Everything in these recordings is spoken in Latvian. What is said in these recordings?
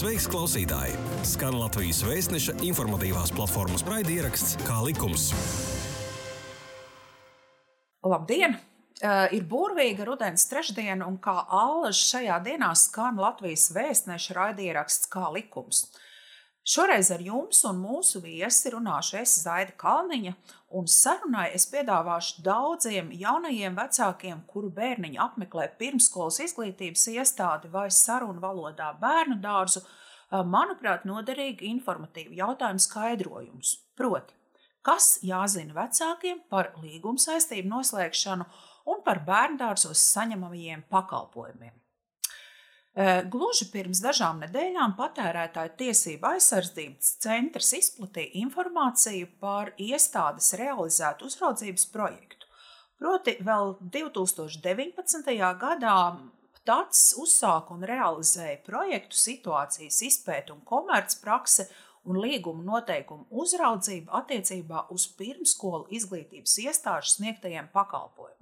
Sveiks, klausītāji! Skan Latvijas vēstneša informatīvās platformas raidieraksts Kā likums. Labdien! Uh, ir burvīga rudens trešdiena, un kā allaž šajā dienā skan Latvijas vēstneša raidieraksts Kā likums. Šoreiz ar jums un mūsu viesi runāšu es Zaida Kalniņa, un sarunai es piedāvāšu daudziem jaunajiem vecākiem, kuru bērniņi apmeklē pirmskolas izglītības iestādi vai sarunu valodā bērnu dārzu, manuprāt, noderīgi informatīvu jautājumu skaidrojumus. Proti, kas jāzina vecākiem par līguma saistību noslēgšanu un par bērndārzos saņemamajiem pakalpojumiem. Gluži pirms dažām nedēļām patērētāju tiesību aizsardzības centrs izplatīja informāciju par iestādes realizētu uzraudzības projektu. Proti, vēl 2019. gadā TACS uzsāka un realizēja projektu situācijas izpēta un komercprakse un līguma noteikumu uzraudzību attiecībā uz pirmskolu izglītības iestāžu sniegtajiem pakalpojumiem.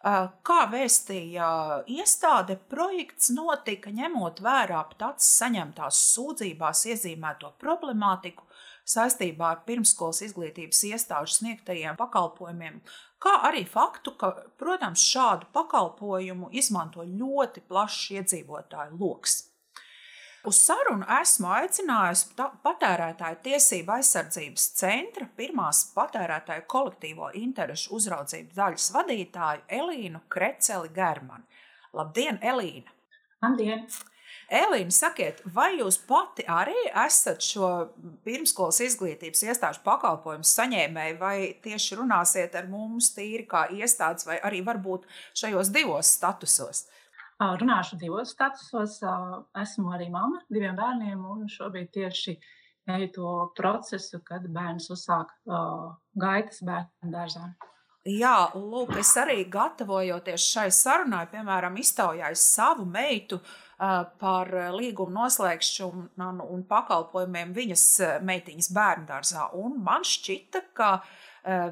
Kā vēstīja iestāde, projekts notika ņemot vērā pats saņemtās sūdzībās iezīmēto problemātiku saistībā ar pirmskolas izglītības iestāžu sniegtajiem pakalpojumiem, kā arī faktu, ka, protams, šādu pakalpojumu izmanto ļoti plašs iedzīvotāju lokus. Uz sarunu esmu aicinājusi patērētāju tiesību aizsardzības centra pirmās patērētāju kolektīvo interešu uzraudzības daļas vadītāju Elīnu Kreceli Germani. Labdien, Elīna! Labdien! Elīna, sakiet, vai jūs pati arī esat šo pirmskolas izglītības iestāžu pakalpojumu saņēmēji, vai tieši runāsiet ar mums tīri kā iestādes, vai arī varbūt šajos divos statusos? Runāšu divos statusos. Esmu arī mamma diviem bērniem, un šobrīd tieši eju to procesu, kad bērns uzsāk gaitas bērnu dārzā. Jā, lūk, es arī gatavojoties šai sarunai, piemēram, iztaujāju savu meitu par līgumu noslēgšanu un pakalpojumiem viņas meitiņas. Un man šķita, ka uh,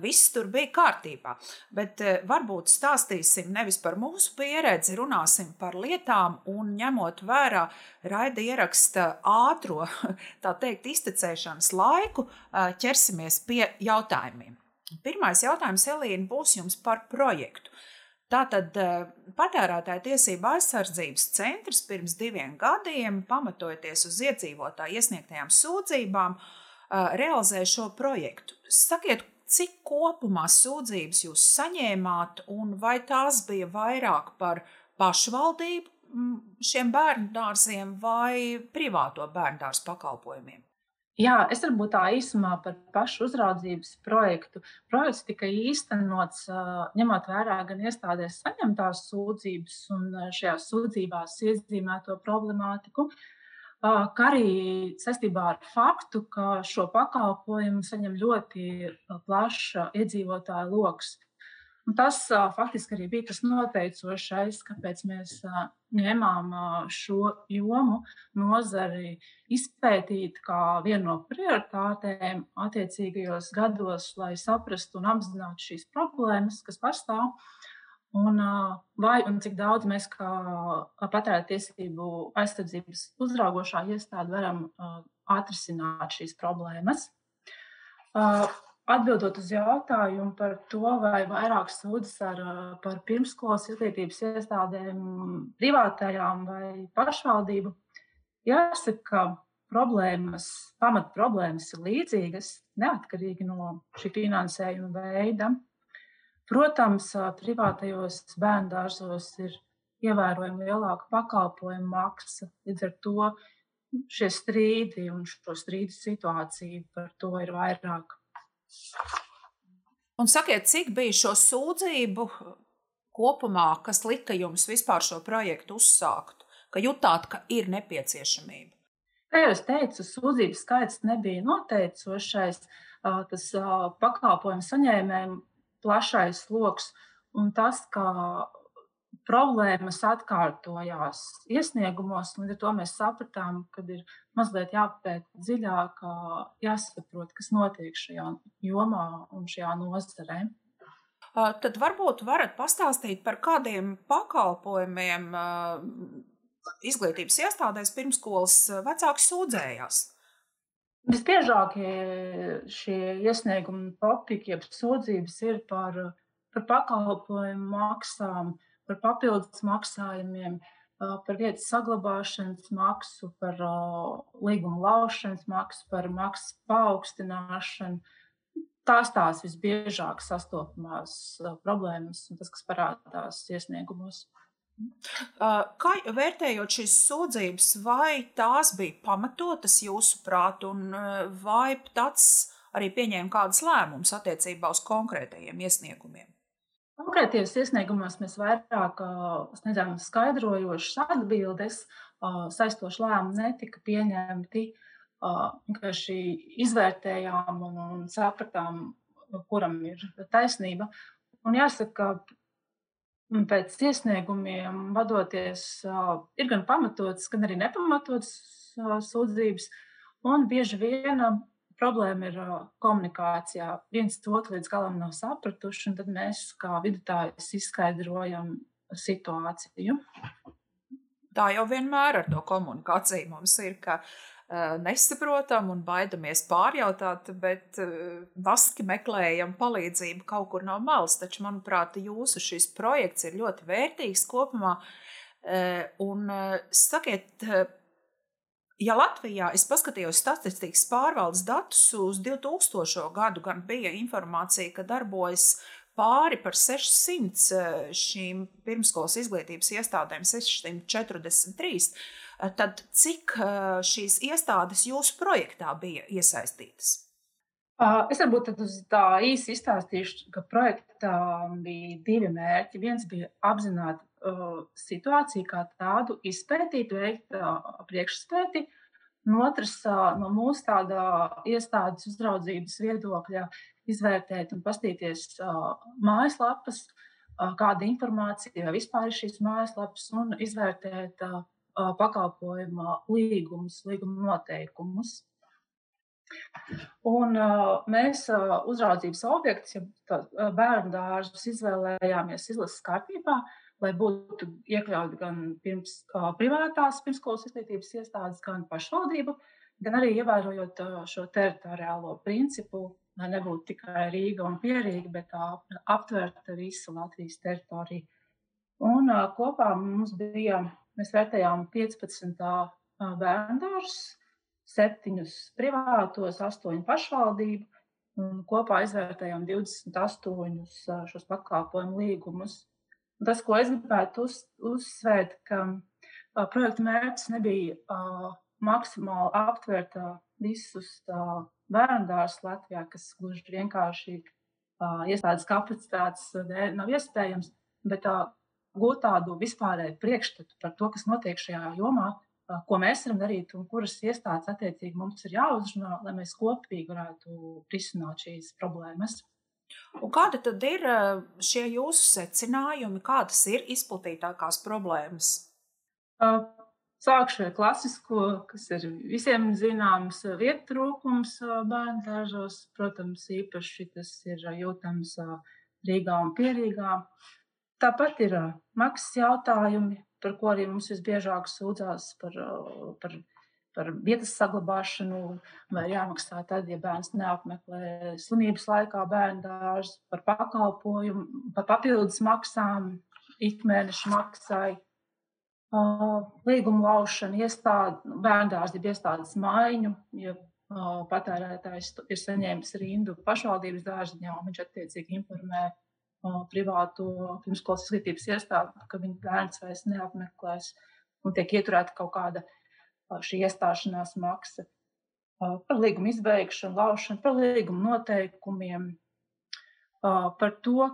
viss tur bija kārtībā. Bet eh, varbūt stāstīsim nevis par mūsu pieredzi, runāsim par lietām un ņemot vērā raida ieraksta ātro, tā teikt, iztecēšanas laiku, eh, ķersimies pie jautājumiem. Pirmais jautājums, Elīna, būs jums par projektu. Tātad patērētāja tiesība aizsardzības centrs pirms diviem gadiem, pamatojoties uz iedzīvotāju iesniegtajām sūdzībām, realizēja šo projektu. Sakiet, cik kopumā sūdzības jūs saņēmāt, un vai tās bija vairāk par pašvaldību mm, šiem bērnu dārziem vai privāto bērnu dārzu pakalpojumiem? Jā, es varbūt tā īsumā par pašu uzraudzības projektu. Projekts tika īstenots ņemot vērā gan iestādēs saņemtās sūdzības un šajās sūdzībās iezīmēto problemātiku, uh, kā arī saistībā ar faktu, ka šo pakalpojumu saņem ļoti plašs iedzīvotāju lokus. Un tas faktiski arī bija tas noteicošais, kāpēc mēs ņēmām šo jomu nozari izpētīt kā vienu no prioritātēm attiecīgajos gados, lai saprastu un apzinātu šīs problēmas, kas pastāv. Un, vai un cik daudz mēs, kā patērētāju tiesību aizsardzības uzraugošā iestāde, varam atrisināt šīs problēmas. Atbildot uz jautājumu par to, vai vairāk sūdzas ar, par pirmskolas izglītības iestādēm, privātajām vai pašvaldību, jāsaka, ka problēmas, pamat problēmas ir līdzīgas, neatkarīgi no šī finansējuma veida. Protams, privātajos bērnu dārzos ir ievērojami lielāka pakalpojumu maksa. Līdz ar to šie strīdi un šo strīdu situāciju par to ir vairāk. Un sakiet, cik bija šo sūdzību kopumā, kas lika jums vispār šo projektu uzsākt, ka jutāt, ka ir nepieciešamība? Kā jau es teicu, sūdzību skaits nebija noteicošais. Tas pakalpojumu saņēmējiem plašais lokus un tas, ka problēmas atkārtojās iesniegumos, līdz ar to mēs sapratām, ka ir mazliet jāpēta dziļāk, jāsaprot, kas notiek šajā jomā un šajā nozarē. Tad varbūt varat pastāstīt par kādiem pakalpojumiem izglītības iestādēs pirmskolas vecāki sūdzējās? Visbiežākie šie iesniegumi, topiki, jeb sūdzības ir par, par pakalpojumu maksām, par papildus maksājumiem, par vietas saglabāšanas maksu, par līguma laušanas maksu, par maksas paaugstināšanu. Tās tās visbiežāk sastopamās problēmas un tas, kas parādās iesniegumos. Kā vērtējot šīs sūdzības, vai tās bija pamatotas jūsuprāt, un vai tāds arī pieņēma kādas lēmumus attiecībā uz konkrētajiem iesniegumiem? Konkrētajos iesniegumos mēs vairāk sniedzām skaidrojošas atbildes, saistoši lēmumi netika pieņemti. Vienkārši izvērtējām un, sapratām, kuram ir taisnība. Un jāsaka, ka pēc iesniegumiem vadoties, ir gan pamatots, gan arī nepamatots sūdzības. Un bieži vien problēma ir komunikācijā. Viens otru līdz galam nav sapratuši, un tad mēs kā vidutājs izskaidrojam situāciju. Tā jau vienmēr ar to komunikāciju mums ir, ka nesaprotam un baidamies pārjautāt, bet vaski eh, meklējam palīdzību kaut kur no malas. Taču, manuprāt, jūsu šis projekts ir ļoti vērtīgs kopumā. Eh, un sakiet, ja Latvijā es paskatījos statistikas pārvaldes datus uz 2000. gadu, gan bija informācija, ka darbojas pāri par 600 šīm pirmskolas izglītības iestādēm, 643 tad cik šīs iestādes jūsu projektā bija iesaistītas? Es varbūt tā īsi izstāstīšu, ka projektā bija divi mērķi. Viens bija apzināt uh, situāciju kā tādu, izpētīt, veikt uh, priekšspēti. Un otrs, uh, no mūsu tādā iestādes uzraudzības viedokļa, izvērtēt un pastīties mājaslapas, kāda informācija vispār ir šīs mājaslapas, un izvērtēt pakalpojuma līgumus, līguma noteikumus. Un mēs uzraudzības objektus, ja bērnu dārzus izvēlējāmies izlases kārtībā, lai būtu iekļauti gan pirms, privātās pirmskolas izglītības iestādes, gan pašvaldību, gan arī ievērojot šo teritoriālo principu, lai nebūtu tikai Rīga un Pierīga, bet aptverta visu Latvijas teritoriju. Un kopā mums bija Mēs vērtējām 15 bērnu dārzus, 7 privātos, 8 pašvaldību. Un kopā izvērtējām 28 šos pakalpojumu līgumus. Tas, ko es gribētu uz, uzsvērt, ka projekta mērķis nebija maksimāli aptvert visus bērnu dārzus Latvijā, kas gluži vienkārši iestādes kapacitātes dēļ nav iespējams, bet gūt tādu vispārēju priekšstatu par to, kas notiek šajā jomā, ko mēs varam darīt un kuras iestādes attiecīgi mums ir jāuzrunā, lai mēs kopīgi varētu risināt šīs problēmas. Un kāda tad ir šie jūsu secinājumi, kādas ir izplatītākās problēmas? Sākšu ar klasisko, kas ir visiem zināms, vietu trūkums bērnu dārzos. Protams, īpaši tas ir jūtams Rīgā un Pierīgā. Tāpat ir maksas jautājumi, par ko arī mums visbiežāk sūdzās par, par, par vietas saglabāšanu, vai jāmaksā tad, ja bērns neapmeklē slimības laikā bērnu dārzu, par pakalpojumu, par papildus maksām, ikmēneša maksai. Līguma laušana, iestāde, bērndārzi ir iestādes maiņu, ja patērētājs ir saņēmis rindu pašvaldības dārziņā, un viņš attiecīgi informē privātu pirmskolas izglītības iestādi, ka viņa bērns vairs neapmeklēs un tiek ieturēta kaut kāda šī iestāšanās maksa. Par līgumu izbeigšanu, laušanu, par līgumu noteikumiem, par to,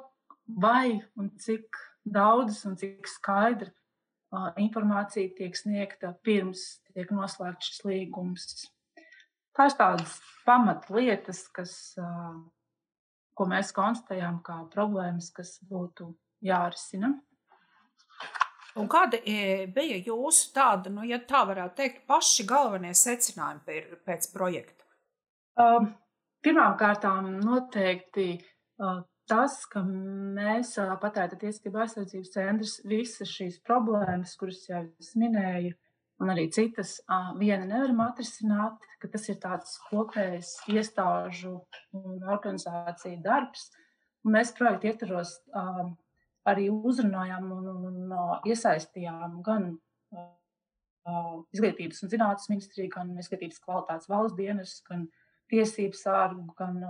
vai un cik daudz un cik skaidri informācija tiek sniegta pirms tiek noslēgts šis līgums. Tās tādas pamatlietas, kas ko mēs konstatējām kā problēmas, kas būtu jārisina. Un kādi e, bija jūsu tādi, nu, ja tā varētu teikt, paši galvenie secinājumi pēc projekta? Uh, Pirmkārt, noteikti uh, tas, ka mēs patērēta tiesība aizsardzības centrs visas šīs problēmas, kuras jau es minēju, un arī citas, viena nevaram atrisināt, ka tas ir tāds kopējs iestāžu un organizāciju darbs. Un mēs projekta ietvaros arī uzrunājām un, un, un iesaistījām gan izglītības un zinātnes ministriju, gan izglītības kvalitātes valsts dienas, gan tiesību sārgu, gan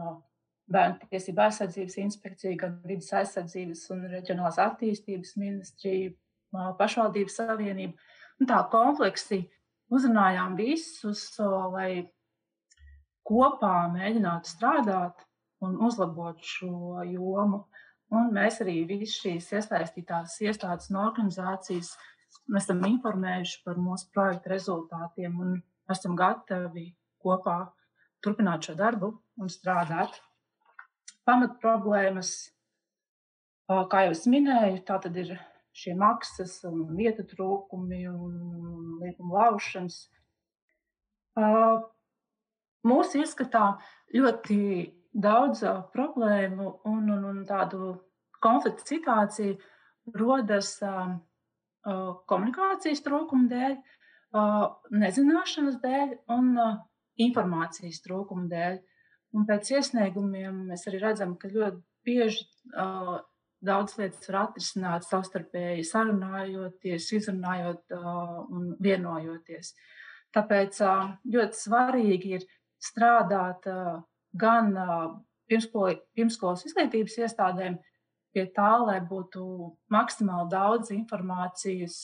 bērnu tiesību aizsardzības inspekciju, gan vidas aizsardzības un reģionālās attīstības ministriju, pašvaldības savienību. Un tā kompleksi uzrunājām visus, lai kopā mēģinātu strādāt un uzlabot šo jomu. Un mēs arī visas šīs iesaistītās iestādes un organizācijas esam informējuši par mūsu projekta rezultātiem un esam gatavi kopā turpināt šo darbu un strādāt pamat problēmas, kā jau es minēju, tā tad ir šie maksas un vietu trūkumi un līguma laušanas. Mūsu ieskatā ļoti daudz problēmu un, un, un tādu konfliktu situāciju rodas komunikācijas trūkuma dēļ, nezināšanas dēļ un informācijas trūkuma dēļ. Un pēc iesniegumiem mēs arī redzam, ka ļoti bieži uh, daudz lietas var atrisināt savstarpēji sarunājoties, izrunājot uh, un vienojoties. Tāpēc uh, ļoti svarīgi ir strādāt uh, gan uh, pirmskolas izglītības iestādēm pie tā, lai būtu maksimāli daudz informācijas,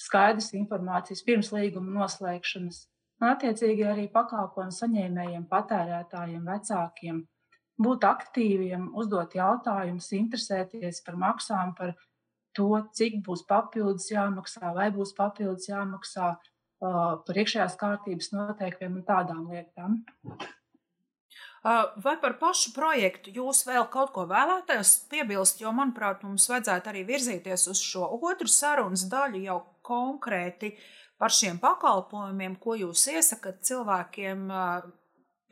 skaidras informācijas pirms līguma noslēgšanas un attiecīgi arī pakalpojumu saņēmējiem, patērētājiem, vecākiem būt aktīviem, uzdot jautājumus, interesēties par maksām, par to, cik būs papildus jāmaksā, vai būs papildus jāmaksā par iekšējās kārtības noteikumiem un tādām lietām. Vai par pašu projektu jūs vēl kaut ko vēlētos piebilst? Jo, manuprāt, mums vajadzētu arī virzīties uz šo otru sarunas daļu jau konkrēti uh, par šiem pakalpojumiem, ko jūs iesakat cilvēkiem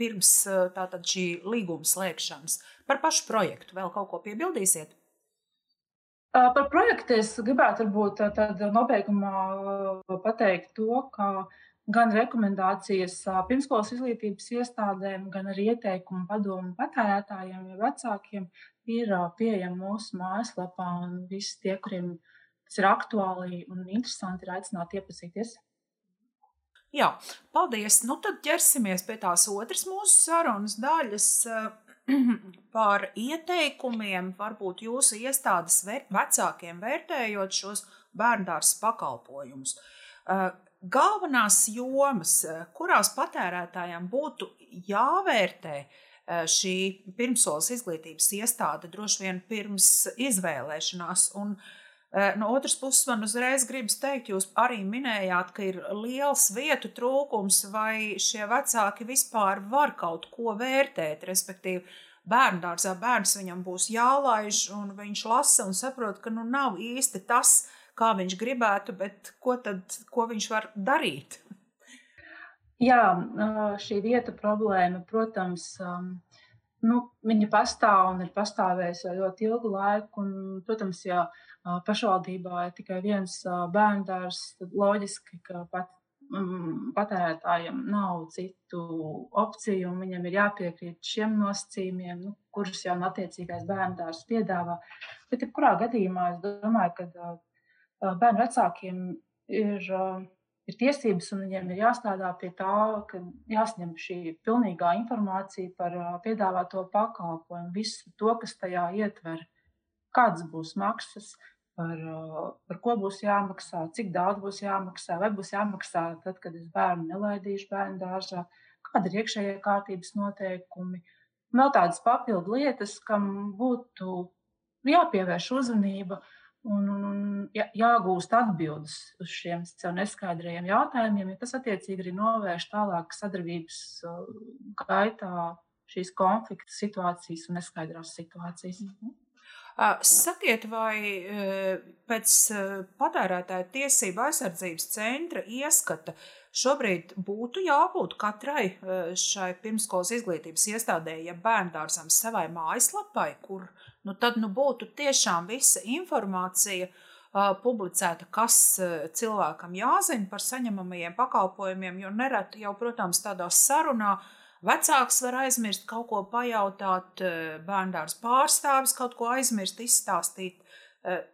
pirms tātad šī līguma slēgšanas. Par pašu projektu vēl kaut ko piebildīsiet? Par projektu es gribētu varbūt tad nobeigumā pateikt to, ka gan rekomendācijas pirmskolas izglītības iestādēm, gan arī ieteikumu padomu patērētājiem vai vecākiem ir pieejami mūsu mājaslapā visi tie, kuriem kas ir aktuāli un interesanti, ir aicināti iepazīties. Jā, paldies. Nu, tad ķersimies pie tās otras mūsu sarunas daļas par ieteikumiem, varbūt jūsu iestādes vecākiem vērtējot šos bērndārs pakalpojumus. Galvenās jomas, kurās patērētājiem būtu jāvērtē šī pirmsolas izglītības iestāde droši vien pirms izvēlēšanās, un uh, Eh, no otras puses, man uzreiz gribas teikt, jūs arī minējāt, ka ir liels vietu trūkums, vai šie vecāki vispār var kaut ko vērtēt, respektīvi, bērnu dārzā bērns viņam būs jālaiž, un viņš lasa un saprot, ka nu nav īsti tas, kā viņš gribētu, bet ko tad, ko viņš var darīt? Jā, šī vieta problēma, protams, nu, viņa pastāv un ir pastāvējusi jau ļoti ilgu laiku, un, protams, jā, pašvaldībā ir tikai viens bērndārs, tad loģiski, ka pat mm, patērētājiem nav citu opciju, un viņam ir jāpiekrīt šiem nosacījumiem, nu, kurus jau attiecīgais bērndārs piedāvā. Bet, jebkurā gadījumā, es domāju, ka bērnu vecākiem ir, ir tiesības, un viņiem ir jāstrādā pie tā, ka jāsņem šī pilnīgā informācija par piedāvāto pakalpojumu, visu to, kas tajā ietver, kādas būs maksas, par, par ko būs jāmaksā, cik daudz būs jāmaksā, vai būs jāmaksā tad, kad es bērnu nelaidīšu bērnu dārzā, kāda ir iekšējie kārtības noteikumi. Vēl tādas papildu lietas, kam būtu jāpievērš uzmanība un, un, un jā, jāgūst atbildes uz šiem sev neskaidrajiem jautājumiem, ja tas attiecīgi arī novērš tālāk sadarbības gaitā šīs konflikta situācijas un neskaidrās situācijas. -hmm. Sakiet, vai pēc patērētāja tiesība aizsardzības centra ieskata šobrīd būtu jābūt katrai šai pirmskolas izglītības iestādē, ja bērndārzam savai mājaslapai, kur nu tad nu būtu tiešām visa informācija uh, publicēta, kas uh, cilvēkam jāzina par saņemamajiem pakalpojumiem, jo nereti jau, protams, tādā sarunā vecāks var aizmirst kaut ko pajautāt, bērndārs pārstāvis kaut ko aizmirst, izstāstīt.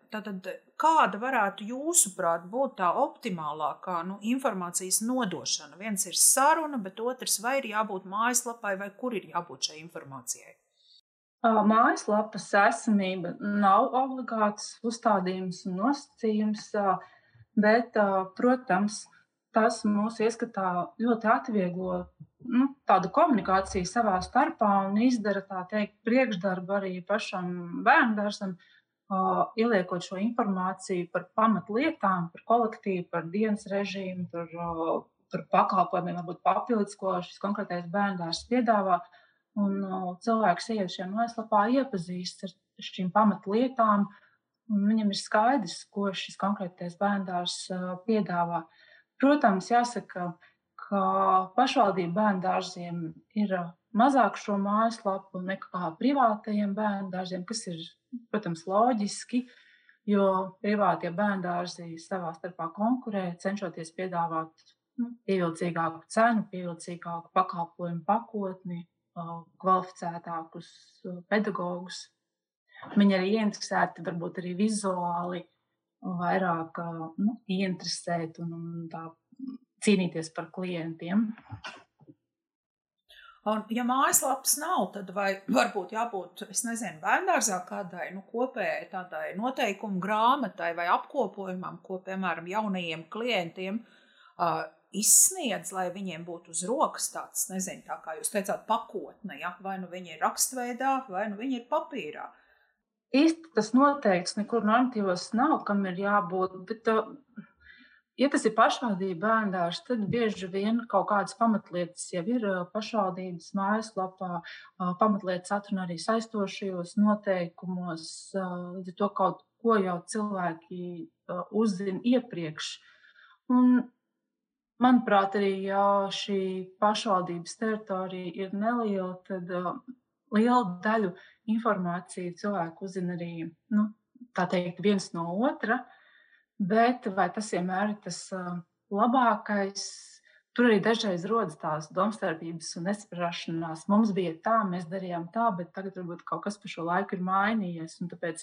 Tātad, kāda varētu jūsuprāt būt tā optimālākā nu, informācijas nodošana? Viens ir saruna, bet otrs vai ir jābūt mājaslapai, vai kur ir jābūt šai informācijai? Mājaslapas esamība nav obligāts uzstādījums un nosacījums, bet, protams, tas mūsu ieskatā ļoti atvieglo nu, tādu komunikāciju savā starpā un izdara tā teikt priekšdarbu arī pašam bērnu ieliekot šo informāciju par pamatlietām, par kolektīvu, par dienas režīmu, par, par pakalpojumiem, varbūt papildus, ko šis konkrētais bērns piedāvā. Un cilvēks ieiet šajā mājaslapā, iepazīst ar šīm pamatlietām, un viņam ir skaidrs, ko šis konkrētais bērns piedāvā. Protams, jāsaka, ka pašvaldību bērngārziem ir mazāk šo mājaslapu nekā privātajiem bērngārziem, kas ir protams, loģiski, jo privātie bērndārzi savā starpā konkurē, cenšoties piedāvāt nu, pievilcīgāku cenu, pievilcīgāku pakalpojumu pakotni, kvalificētākus pedagogus. Viņi arī ieinteresēti, varbūt arī vizuāli, vairāk nu, ieinteresēt un, un tā cīnīties par klientiem. Un, ja mājaslapas nav, tad varbūt jābūt, es nezinu, bērngārzā kādai nu, kopējai tādai noteikumu grāmatai vai apkopojumam, ko, piemēram, jaunajiem klientiem uh, izsniedz, lai viņiem būtu uz rokas tāds, nezinu, tā kā jūs teicāt, pakotne, ja? vai nu viņi ir rakstveidā, vai nu viņi ir papīrā. Īsti tas noteikts nekur normatīvos nav, kam ir jābūt, bet uh, Ja tas ir pašvaldība bērndārs, tad bieži vien kaut kādas pamatlietas jau ir pašvaldības mājaslapā. Pamatlietas atrunā arī saistošajos noteikumos. To kaut ko jau cilvēki uzzina iepriekš. Un, manuprāt, arī ja šī pašvaldības teritorija ir neliela, tad lielu daļu informāciju cilvēku uzzina arī nu, teikt, viens no otra. Uh, Bet vai tas vienmēr ir tas labākais? Tur arī dažreiz rodas tās domstarpības un nesaprašanās. Mums bija tā, mēs darījām tā, bet tagad varbūt kaut kas pa šo laiku ir mainījies. Tāpēc,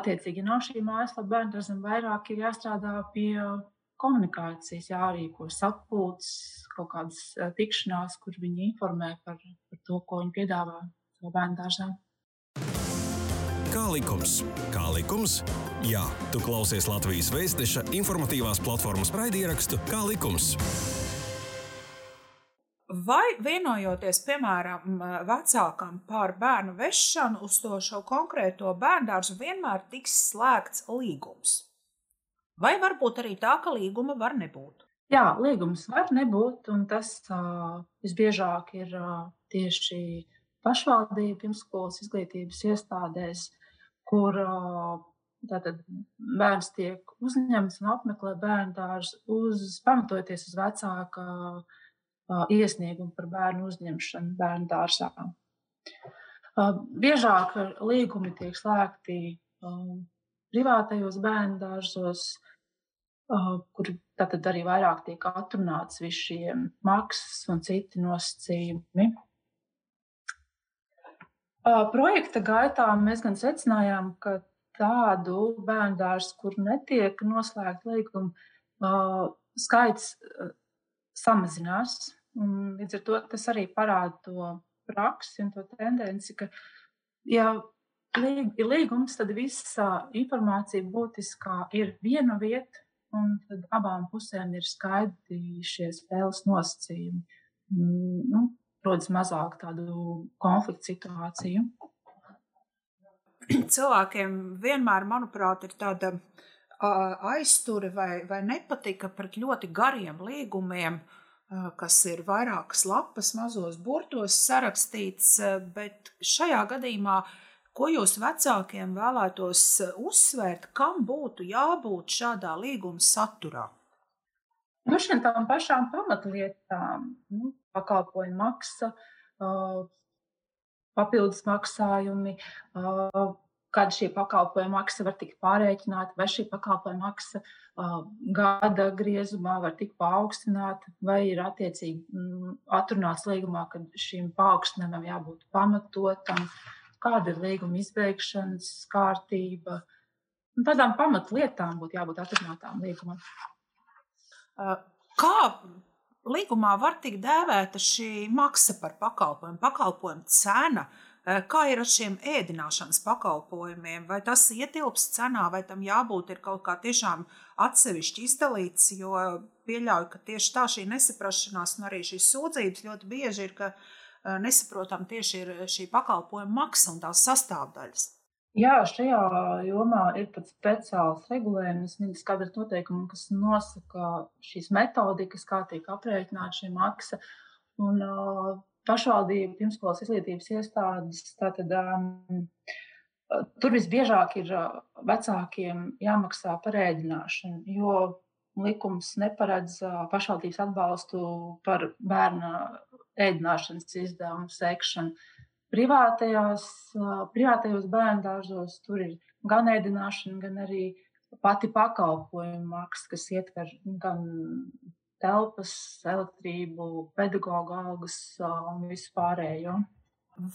attiecīgi, no šī mājaslapa bērnam vairāk ir jāstrādā pie komunikācijas, jārīko sapulces, kaut kādas tikšanās, kur viņi informē par, par to, ko viņi piedāvā savā bērnu dārzā. Kā likums? Kā likums? Jā, tu klausies Latvijas Vēstneša informatīvās platformas raidierakstu Kā likums. Vai vienojoties, piemēram, vecākam par bērnu vešanu uz to šo konkrēto bērnu vienmēr tiks slēgts līgums? Vai varbūt arī tā, ka līguma var nebūt? Jā, līgums var nebūt, un tas uh, visbiežāk ir uh, tieši pašvaldību pirmskolas izglītības iestādēs, kur tātad, bērns tiek uzņemts un apmeklē bērnu dārzu, uz, pamatojoties uz vecāka iesniegumu par bērnu uzņemšanu bērnu dārzā. Biežāk līgumi tiek slēgti privātajos bērnu dārzos, kur tad arī vairāk tiek atrunāts visi šie maksas un citi nosacījumi. Projekta gaitā mēs gan secinājām, ka tādu bērnu dārstu, kur netiek noslēgta līguma, skaits samazinās. Līdz ar to tas arī parāda to praksi un to tendenci, ka, ja līgums, tad visa informācija būtiskā ir viena vieta, un tad abām pusēm ir skaidri šie spēles nosacījumi. Nu, rodas mazāk tādu konfliktu situāciju. Cilvēkiem vienmēr, manuprāt, ir tāda aizture vai, vai nepatika pret ļoti gariem līgumiem, kas ir vairākas lapas, mazos burtos sarakstīts, bet šajā gadījumā, ko jūs vecākiem vēlētos uzsvērt, kam būtu jābūt šādā līguma saturā? Nu, šiem tām pašām pamatlietām, nu, pakalpojumu maksa, papildus maksājumi, kad šī pakalpojuma maksa var tikt pārreikināta, vai šī pakalpojuma maksa gada griezumā var tikt paaugstināta, vai ir attiecīgi mm, atrunāts līgumā, ka šīm paaugstinājumam jābūt pamatotam, kāda ir līguma izbeigšanas kārtība. Tādām pamatlietām būtu jābūt atrunātām līgumam. Kā līgumā var tikt dēvēta šī maksa par pakalpojumu, pakalpojumu cena? Kā ir ar šiem ēdināšanas pakalpojumiem? Vai tas ietilps cenā, vai tam jābūt kaut kā tiešām atsevišķi izdalīts? Jo pieļauju, ka tieši tā šī nesaprašanās un arī šīs sūdzības ļoti bieži ir, ka nesaprotam tieši ir šī pakalpojuma maksa un tās sastāvdaļas. Jā, šajā jomā ir pat speciāls regulējums, viņas kadra noteikumi, kas nosaka šīs metodikas, kā tiek aprēķināta šī maksa. Un uh, pašvaldību pirmskolas izglītības iestādes, tātad um, tur visbiežāk ir vecākiem jāmaksā par ēdināšanu, jo likums neparedz pašvaldības atbalstu par bērna ēdināšanas izdevumu sekšanu. Privātajās, privātajos bērnu dārzos tur ir gan ēdināšana, gan arī pati pakalpojuma maksa, kas ietver gan telpas, elektrību, pedagoģa algas un visu pārējo.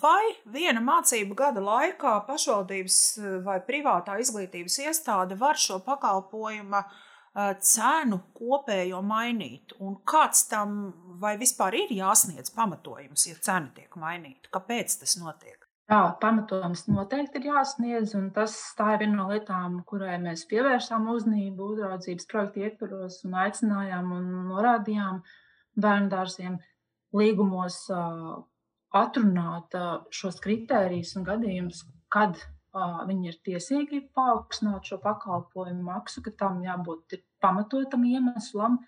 Vai viena mācību gada laikā pašvaldības vai privātā izglītības iestāde var šo pakalpojumu uh, cenu kopējo mainīt. Un kāds tam vai vispār ir jāsniedz pamatojums, ja cena tiek mainīta? Kāpēc tas notiek? Jā, pamatojums noteikti ir jāsniedz, un tas tā ir viena no lietām, kurai mēs pievērsām uzmanību uzraudzības projekta ietvaros un aicinājām un norādījām bērnu dārziem līgumos atrunāt šos kritērijus un gadījumus, kad viņi ir tiesīgi paaugstināt šo pakalpojumu maksu, ka tam jābūt pamatotam iemeslam,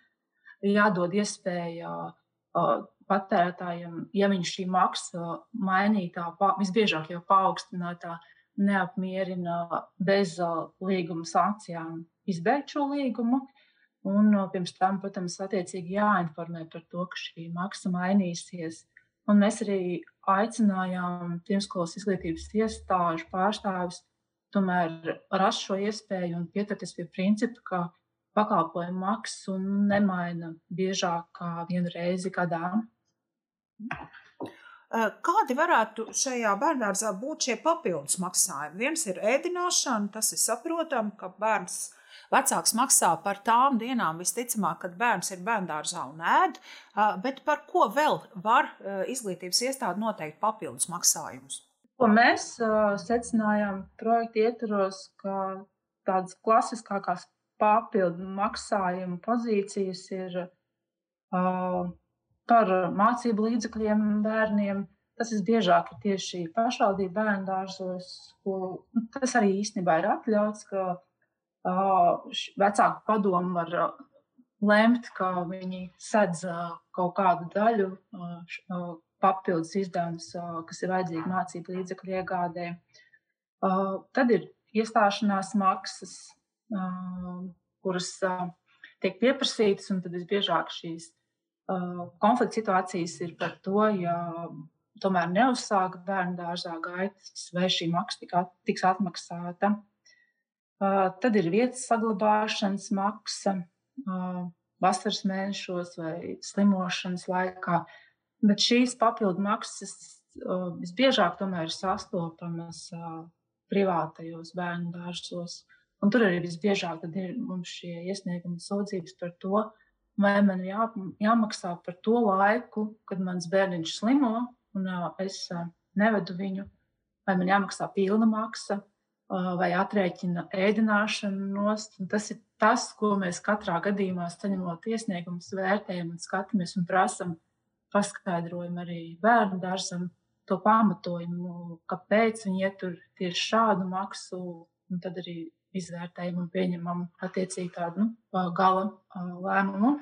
jādod iespēja patērētājiem, ja viņš šī maksa mainītā, visbiežāk jau paaugstinātā, neapmierina bez līguma sankcijām, izbeigt šo līgumu. Un pirms tam, protams, attiecīgi jāinformē par to, ka šī maksa mainīsies. Un mēs arī aicinājām pirmskolas izglītības iestāžu pārstāvis tomēr rast šo iespēju un pieturēties pie principa, ka pakalpojumu maksu nemaina biežāk kā vienu reizi gadā. Kādi varētu šajā bērngārzā būt šie papildus maksājumi? Viens ir ēdināšana, tas ir saprotami, ka bērns Vecāks maksā par tām dienām, visticamāk, kad bērns ir bērngārzā un ēd, bet par ko vēl var izglītības iestāde noteikt papildus maksājumus? Ko mēs secinājām projekta ietvaros, ka tādas klasiskākās papildu maksājuma pozīcijas ir par mācību līdzekļiem bērniem. Tas visbiežāk ir tieši pašvaldību bērnu dārzos, ko nu, tas arī īstenībā ir atļauts, ka vecāku padomu var lemt, ka viņi sedz kaut kādu daļu papildus izdevumus, kas ir vajadzīgi mācību līdzekļu iegādē. Tad ir iestāšanās maksas, kuras tiek pieprasītas, un tad visbiežāk šīs konflikta situācijas ir par to, ja tomēr neuzsāka bērnu dārzā gaitas, vai šī maksa tiks atmaksāta. Tad ir vietas saglabāšanas maksa vasaras mēnešos vai slimošanas laikā. Bet šīs papildu maksas visbiežāk tomēr ir sastopamas privātajos bērnu dārzos. Un tur arī visbiežāk ir mums šie iesniegumi sūdzības par to, vai man jā, jāmaksā par to laiku, kad mans bērniņš slimo un es nevedu viņu, vai man jāmaksā pilna maksa, vai aprēķina. Un tas ir tas, ko mēs katrā gadījumā saņemot iesniegumus, vērtējam un skatāmies un prasam paskaidrojumu arī bērnu dārzam, to pamatojumu, kāpēc viņi ietur tieši šādu maksu, un tad arī izvērtējam un pieņemam attiecīgi tādu nu, gala lēmumu.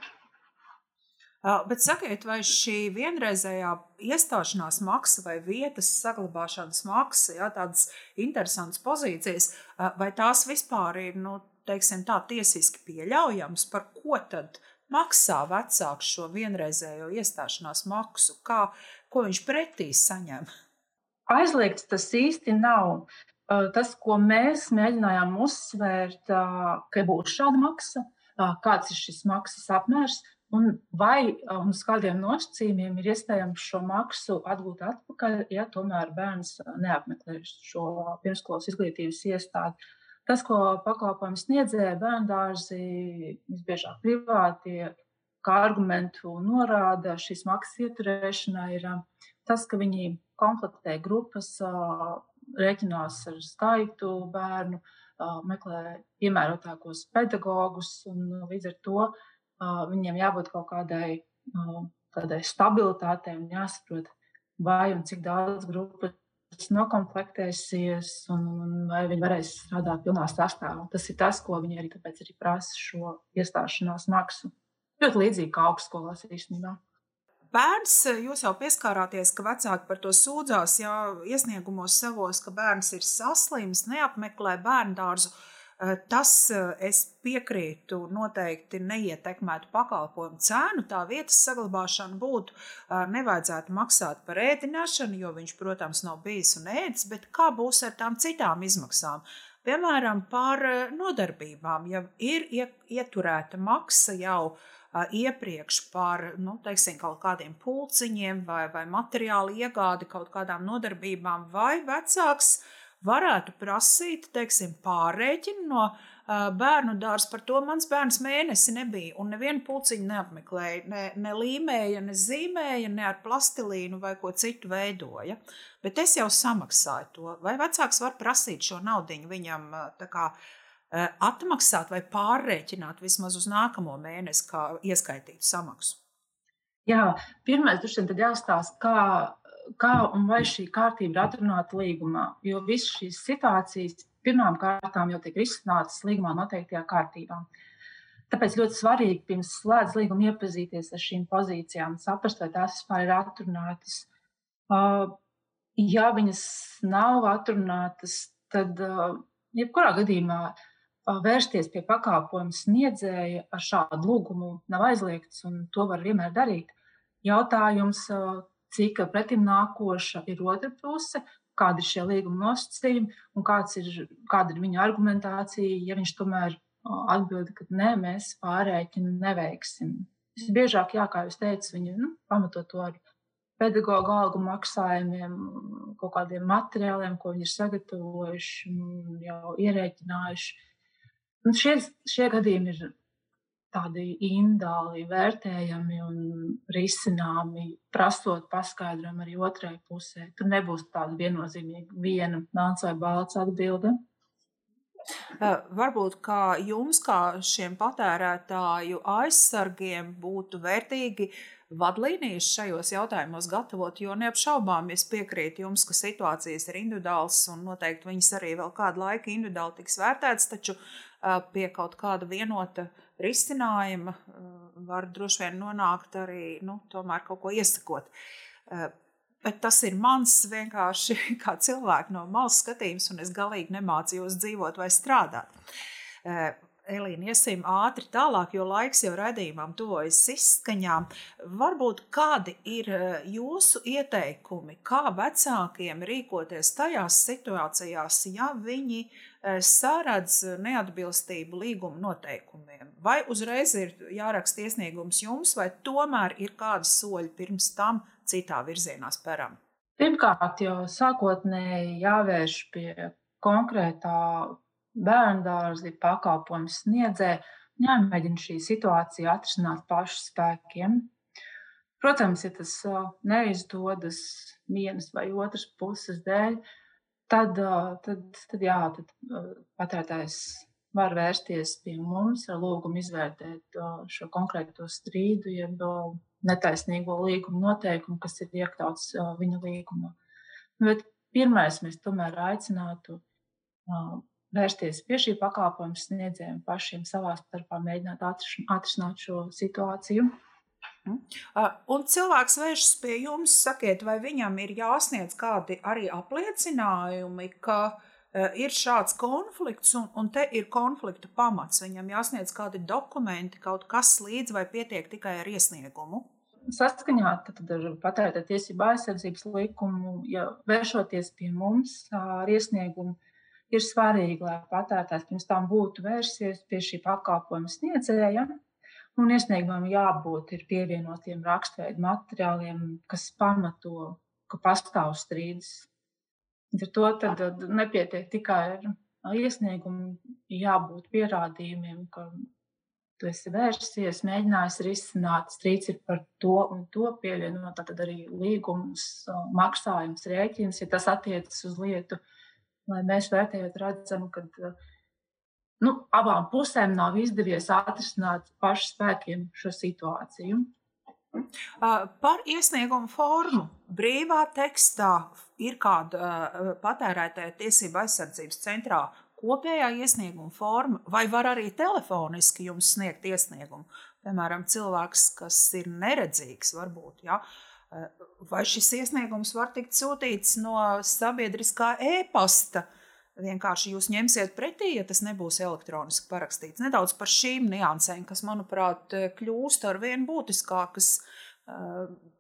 Bet sakiet, vai šī vienreizējā iestāšanās maksa vai vietas saglabāšanas maksa, jā, tādas interesantas pozīcijas, vai tās vispār ir, nu, teiksim, tā tiesiski pieļaujams, par ko tad maksā vecāks šo vienreizējo iestāšanās maksu, kā, ko viņš pretī saņem? aizliegts tas īsti nav. Tas, ko mēs mēģinājām uzsvērt, ka būs šāda maksa, kāds ir šis maksas apmērs, un vai un uz kādiem nosacījumiem ir iespējams šo maksu atgūt atpakaļ, ja tomēr bērns neapmeklē šo pirmskolas izglītības iestādi. Tas, ko pakalpojumu sniedzēja bērndārzi, visbiežāk privātie, kā argumentu norāda šīs maksas ieturēšanai, ir tas, ka viņi konfliktē grupas, rēķinās ar skaitu bērnu, meklē piemērotākos pedagogus, un līdz ar to viņiem jābūt kaut kādai tādai stabilitātei un jāsaprot, vai un cik daudz grupas nokomplektēsies, un, un vai viņi varēs strādāt pilnā sastāvā. Tas ir tas, ko viņi arī, arī prasa šo iestāšanās maksu. Ļoti līdzīgi kā augstskolās īstenībā. Bērns, jūs jau pieskārāties, ka vecāki par to sūdzās, jā, iesniegumos savos, ka bērns ir saslims, neapmeklē bērnu dārzu. Eh, tas, eh, es piekrītu, noteikti neietekmētu pakalpojumu cenu. Tā vietas saglabāšana būtu, eh, nevajadzētu maksāt par ēdināšanu, jo viņš, protams, nav bijis un ēdis, bet kā būs ar tām citām izmaksām? Piemēram, par nodarbībām. Ja ir ieturēta maksa jau iepriekš par nu, teiksim, kaut kādiem pulciņiem vai, vai materiālu iegādi kaut kādām nodarbībām, vai vecāks varētu prasīt teiksim, pārreķinu no bērnu dārza. Par to mans bērns mēnesi nebija un nevienu pulciņu neapmeklēja. Ne, ne līmēja, ne zīmēja, ne ar plastilīnu vai ko citu veidoja. Bet es jau samaksāju to. Vai vecāks var prasīt šo naudu viņam? Kā, Eh, atmaksāt vai pārrēķināt vismaz uz nākamo mēnesi, kā ieskaitītu samaksu? Jā, pirmais droši vien jāstāsta, kā, kā un vai šī kārtība ir atrunāta līgumā. Jo visas šīs situācijas pirmām kārtām jau tiek risinātas līgumā noteiktajā kārtībā. Tāpēc ļoti svarīgi pirms slēdz līgumu iepazīties ar šīm pozīcijām, saprast, vai tās vispār ir atrunātas. Uh, ja viņas nav atrunātas, tad uh, jebkurā gadījumā vērsties pie pakalpojumu sniedzēja ar šādu lūgumu nav aizliegts, un to var vienmēr darīt. Jautājums, cik pretim nākoša ir otra puse, kādi ir šie līguma nosacījumi un ir, kāda ir viņa argumentācija, ja viņš tomēr atbild, ka nē, mēs pārēķinu neveiksim. Visbiežāk, jā, kā jūs teicat, viņi nu, pamato to ar pedagoģa algu maksājumiem, kaut kādiem materiāliem, ko viņi ir sagatavojuši, jau ierēķinājuši. Un šie, šie gadījumi ir tādi indāli vērtējami un risināmi, prasot paskaidrojumu arī otrai pusē. Tur nebūs tāda viennozīmīga viena melns vai balts atbilde. Varbūt kā jums, kā šiem patērētāju aizsargiem, būtu vērtīgi vadlīnijas šajos jautājumos gatavot, jo neapšaubām es piekrītu jums, ka situācijas ir individuālas un noteikti viņas arī vēl kādu laiku individuāli tiks vērtētas, taču pie kaut kāda vienota risinājuma var droši vien nonākt arī nu, kaut ko iesakot. Bet tas ir mans vienkārši kā cilvēks no malas skatījums, un es galīgi nemācījos dzīvot vai strādāt. Elīna, iesim ātri tālāk, jo laiks jau redzījumam tuvojas izskaņām. Varbūt kādi ir jūsu ieteikumi, kā vecākiem rīkoties tajās situācijās, ja viņi sāradz neatbilstību līguma noteikumiem. Vai uzreiz ir jāraksta iesniegums jums, vai tomēr ir kādi soļi pirms tam citā virzienā speram? Pirmkārt, jau sākotnēji jāvērš pie konkrētā bērnu dārza pakalpojumu sniedzēja, jāmēģina šī situācija atrisināt pašu spēkiem. Protams, ja tas eh, neizdodas vienas vai otras puses dēļ, tad, tad, tad, jā, tad patērētājs var vērsties pie mums ar lūgumu izvērtēt šo konkrēto strīdu, jeb netaisnīgo līguma noteikumu, kas ir iekļauts viņa līgumā. Bet pirmais mēs tomēr aicinātu vērsties pie šī pakalpojuma sniedzējiem pašiem savā starpā, mēģināt atrisināt šo situāciju. Mhm. Un cilvēks vēršas pie jums, sakiet, vai viņam ir jāsniedz kādi arī apliecinājumi, ka ir šāds konflikts, un, un te ir konflikta pamats. Viņam jāsniedz kādi dokumenti, kaut kas līdzi, vai pietiek tikai ar iesniegumu. saskaņā ar patērētāju tiesību aizsardzības likumu, ja vēršoties pie mums ar iesniegumu, ir svarīgi, lai patērētājs pirms tam būtu vērsies pie šī pakalpojuma sniedzēja. Un iesniegumam jābūt pievienotiem rakstveidu materiāliem, kas pamato, ka pastāv strīds. Ar to tad nepietiek tikai ar iesniegumu, jābūt pierādījumiem, ka tu esi vērsies, mēģinājis risināt, strīds ir par to un to pievienot, tad arī līgums, maksājums, rēķins, ja tas attiecas uz lietu, lai mēs vērtējot redzam, ka nu, abām pusēm nav izdevies atrisināt pašu spēkiem šo situāciju. Par iesniegumu formu brīvā tekstā ir kāda patērētāja tiesība aizsardzības centrā kopējā iesnieguma forma, vai var arī telefoniski jums sniegt iesniegumu. Piemēram, cilvēks, kas ir neredzīgs, varbūt. Ja? Vai šis iesniegums var tikt sūtīts no sabiedriskā e-pasta? Vienkārši jūs ņemsiet pretī, ja tas nebūs elektroniski parakstīts. Nedaudz par šīm niansēm, kas, manuprāt, kļūst ar vien būtiskākas,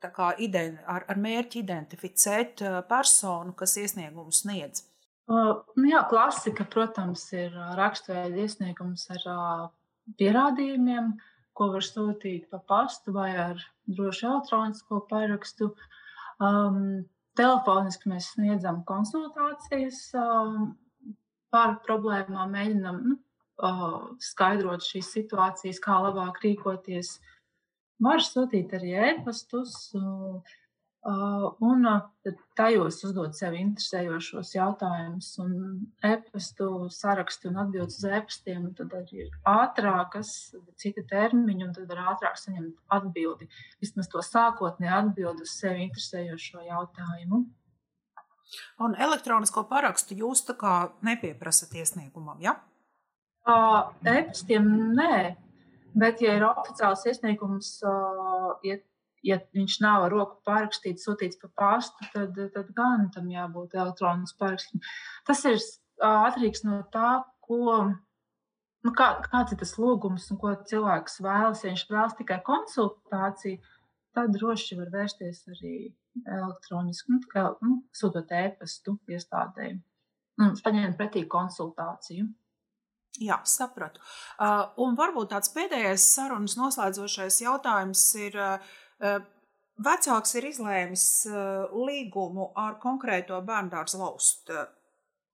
kā ar, ar mērķi identificēt personu, kas iesniegumu sniedz. Nu jā, klasika, protams, ir rakstveida iesniegums ar pierādījumiem, ko var sūtīt pa pastu vai ar drošu elektronisko parakstu. Um, telefoniski mēs sniedzam konsultācijas um, par problēmām, mēģinam nu, uh, skaidrot šīs situācijas, kā labāk rīkoties. Var sūtīt arī e-pastus. Uh, Uh, un uh, tajos uzdot sev interesējošos jautājumus, un e-pastu sarakstu un atbildes uz e-pastiem, tad arī ir ātrākas, cita termiņa, un tad var ātrāk saņemt atbildi. Vismaz to sākotnēju atbildi uz sevi interesējošo jautājumu. Un elektronisko parakstu jūs tā kā nepieprasat iesniegumam, ja? Uh, e-pastiem nē, bet ja ir oficiāls iesniegums, uh, iet ja viņš nav ar roku pārrakstīts, sūtīts pa pastu, tad, tad gan tam jābūt elektronisks parakstam. Tas ir atkarīgs no tā, ko, nu, kā, kāds ir tas lūgums un ko cilvēks vēlas. Ja viņš vēlas tikai konsultāciju, tad droši var vērsties arī elektroniski, nu, kā, nu, sūtot e-pastu iestādēji un saņemt pretī konsultāciju. Jā, sapratu. Uh, un varbūt tāds pēdējais sarunas noslēdzošais jautājums ir, uh, Vecāks ir izlēmis līgumu ar konkrēto bērnu laust.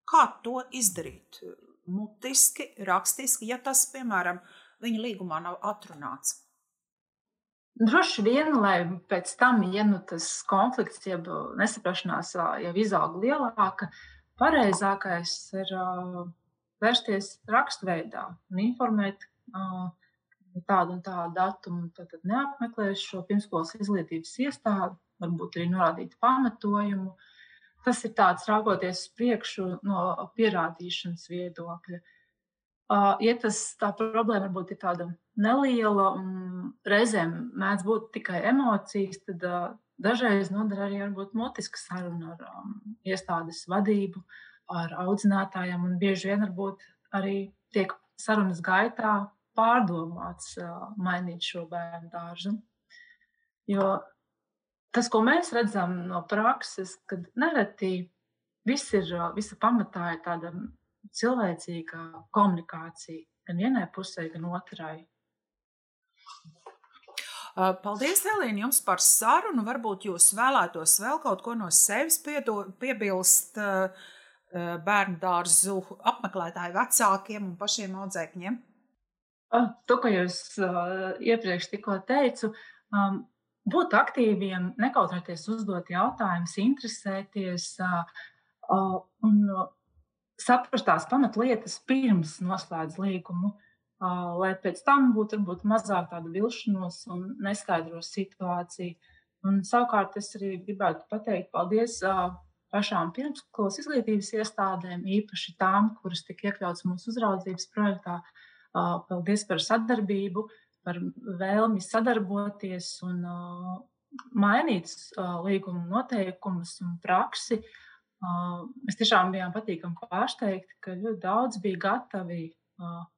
Kā to izdarīt? Mutiski, rakstiski, ja tas, piemēram, viņa līgumā nav atrunāts. Droši vien, lai pēc tam, ja nu tas konflikts, jeb nesaprašanās jau izaug lielāka, pareizākais ir vērsties rakstveidā un informēt uh, tādu un tādu datumu, tad, tad neapmeklēs šo pirmskolas izglītības iestādi, varbūt arī norādīt pamatojumu. Tas ir tāds raugoties uz priekšu no pierādīšanas viedokļa. Ja tas tā problēma varbūt ir tāda neliela un reizēm mēdz būt tikai emocijas, tad dažreiz noder arī varbūt motiska saruna ar um, iestādes vadību, ar audzinātājiem, un bieži vien varbūt arī tiek sarunas gaitā pārdomāts mainīt šo bērnu dārzu. Jo tas, ko mēs redzam no prakses, kad nereti viss ir, visa pamatā ir tāda cilvēcīga komunikācija gan vienai pusē, gan otrai. Paldies, Elīna, jums par sarunu. Varbūt jūs vēlētos vēl kaut ko no sevis piedo, piebilst bērnu dārzu apmeklētāju vecākiem un pašiem audzēkņiem. Ah, to, ko jūs uh, iepriekš tikko teicu, um, būt aktīviem, nekautrēties uzdot jautājumus, interesēties uh, uh, un saprast tās pamatlietas pirms noslēdz līgumu, uh, lai pēc tam būtu varbūt mazāk tāda vilšanos un neskaidros situāciju. Un, savukārt es arī gribētu pateikt paldies uh, pašām pirmskolas izglītības iestādēm, īpaši tām, kuras tika iekļautas mūsu uzraudzības projektā. Uh, Paldies par sadarbību, par vēlmi sadarboties un mainīt līguma noteikumus un praksi. Mēs tiešām bijām patīkami pārsteigti, ka ļoti daudz bija gatavi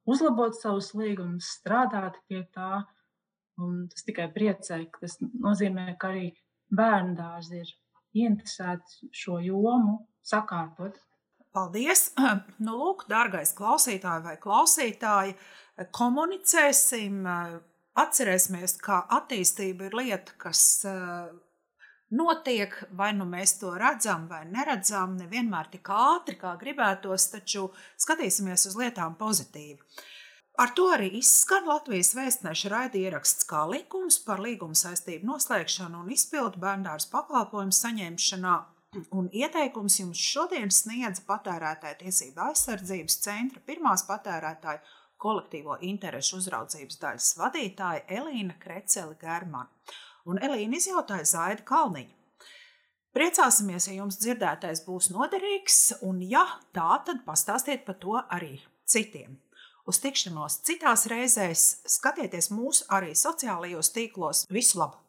uzlabot savus līgumus, strādāt pie tā. Un tas tikai priecē, ka tas nozīmē, ka arī bērnu dārzi ir ieinteresēti šo jomu sakārtot. Paldies! Nu, lūk, dārgais klausītāj vai klausītāji, komunicēsim, atcerēsimies, ka attīstība ir lieta, kas notiek, vai nu mēs to redzam vai neredzam, nevienmēr tik ātri, kā gribētos, taču skatīsimies uz lietām pozitīvi. Ar to arī izskan Latvijas vēstneša raidieraksts kā likums par līguma saistību noslēgšanu un izpildu bērndārs pakalpojumu saņemšanā. Un ieteikums jums šodien sniedz patērētāja tiesība aizsardzības centra pirmās patērētāja kolektīvo interešu uzraudzības daļas vadītāja Elīna Kreceli Germana un Elīna izjautāja Zaida Kalniņu. Priecāsimies, ja jums dzirdētais būs noderīgs, un ja tā, tad pastāstiet par to arī citiem. Uz tikšanos citās reizēs, skatieties mūsu arī sociālajos tīklos. Visu labu!